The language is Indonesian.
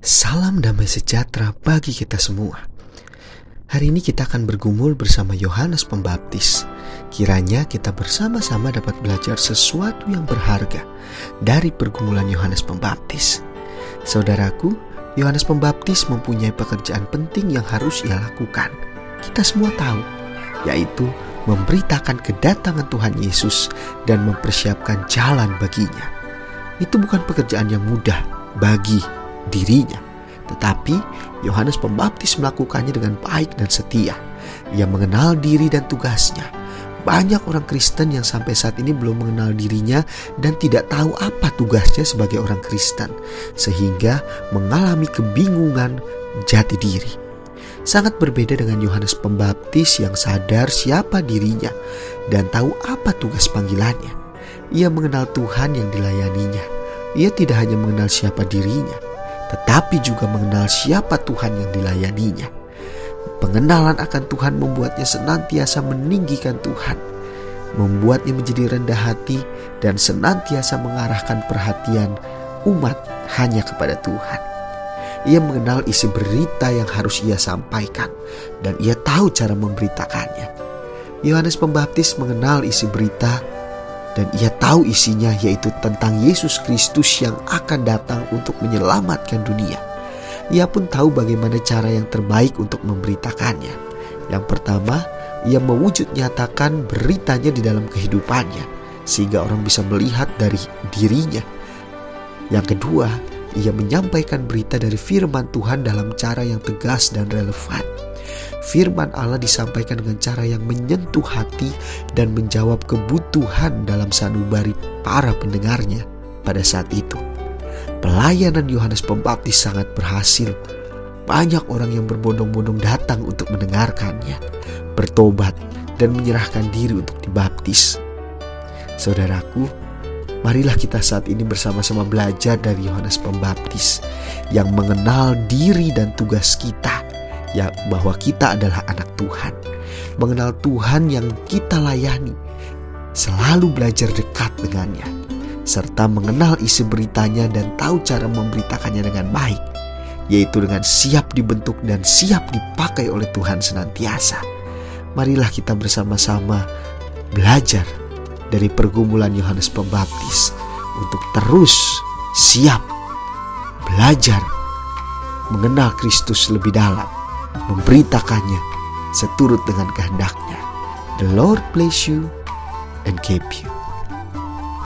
Salam damai sejahtera bagi kita semua. Hari ini kita akan bergumul bersama Yohanes Pembaptis. Kiranya kita bersama-sama dapat belajar sesuatu yang berharga dari pergumulan Yohanes Pembaptis. Saudaraku, Yohanes Pembaptis mempunyai pekerjaan penting yang harus ia lakukan. Kita semua tahu, yaitu memberitakan kedatangan Tuhan Yesus dan mempersiapkan jalan baginya. Itu bukan pekerjaan yang mudah bagi dirinya. Tetapi Yohanes Pembaptis melakukannya dengan baik dan setia. Ia mengenal diri dan tugasnya. Banyak orang Kristen yang sampai saat ini belum mengenal dirinya dan tidak tahu apa tugasnya sebagai orang Kristen, sehingga mengalami kebingungan jati diri. Sangat berbeda dengan Yohanes Pembaptis yang sadar siapa dirinya dan tahu apa tugas panggilannya. Ia mengenal Tuhan yang dilayaninya. Ia tidak hanya mengenal siapa dirinya, tetapi juga mengenal siapa Tuhan yang dilayaninya. Pengenalan akan Tuhan membuatnya senantiasa meninggikan Tuhan, membuatnya menjadi rendah hati dan senantiasa mengarahkan perhatian umat hanya kepada Tuhan. Ia mengenal isi berita yang harus ia sampaikan dan ia tahu cara memberitakannya. Yohanes Pembaptis mengenal isi berita dan ia tahu isinya yaitu tentang Yesus Kristus yang akan datang untuk menyelamatkan dunia. Ia pun tahu bagaimana cara yang terbaik untuk memberitakannya. Yang pertama, ia mewujud nyatakan beritanya di dalam kehidupannya sehingga orang bisa melihat dari dirinya. Yang kedua, ia menyampaikan berita dari firman Tuhan dalam cara yang tegas dan relevan firman Allah disampaikan dengan cara yang menyentuh hati dan menjawab kebutuhan dalam sanubari para pendengarnya pada saat itu. Pelayanan Yohanes Pembaptis sangat berhasil. Banyak orang yang berbondong-bondong datang untuk mendengarkannya, bertobat, dan menyerahkan diri untuk dibaptis. Saudaraku, marilah kita saat ini bersama-sama belajar dari Yohanes Pembaptis yang mengenal diri dan tugas kita ya bahwa kita adalah anak Tuhan, mengenal Tuhan yang kita layani, selalu belajar dekat dengannya, serta mengenal isi beritanya dan tahu cara memberitakannya dengan baik, yaitu dengan siap dibentuk dan siap dipakai oleh Tuhan senantiasa. Marilah kita bersama-sama belajar dari pergumulan Yohanes Pembaptis untuk terus siap belajar mengenal Kristus lebih dalam memberitakannya seturut dengan kehendaknya. The Lord bless you and keep you.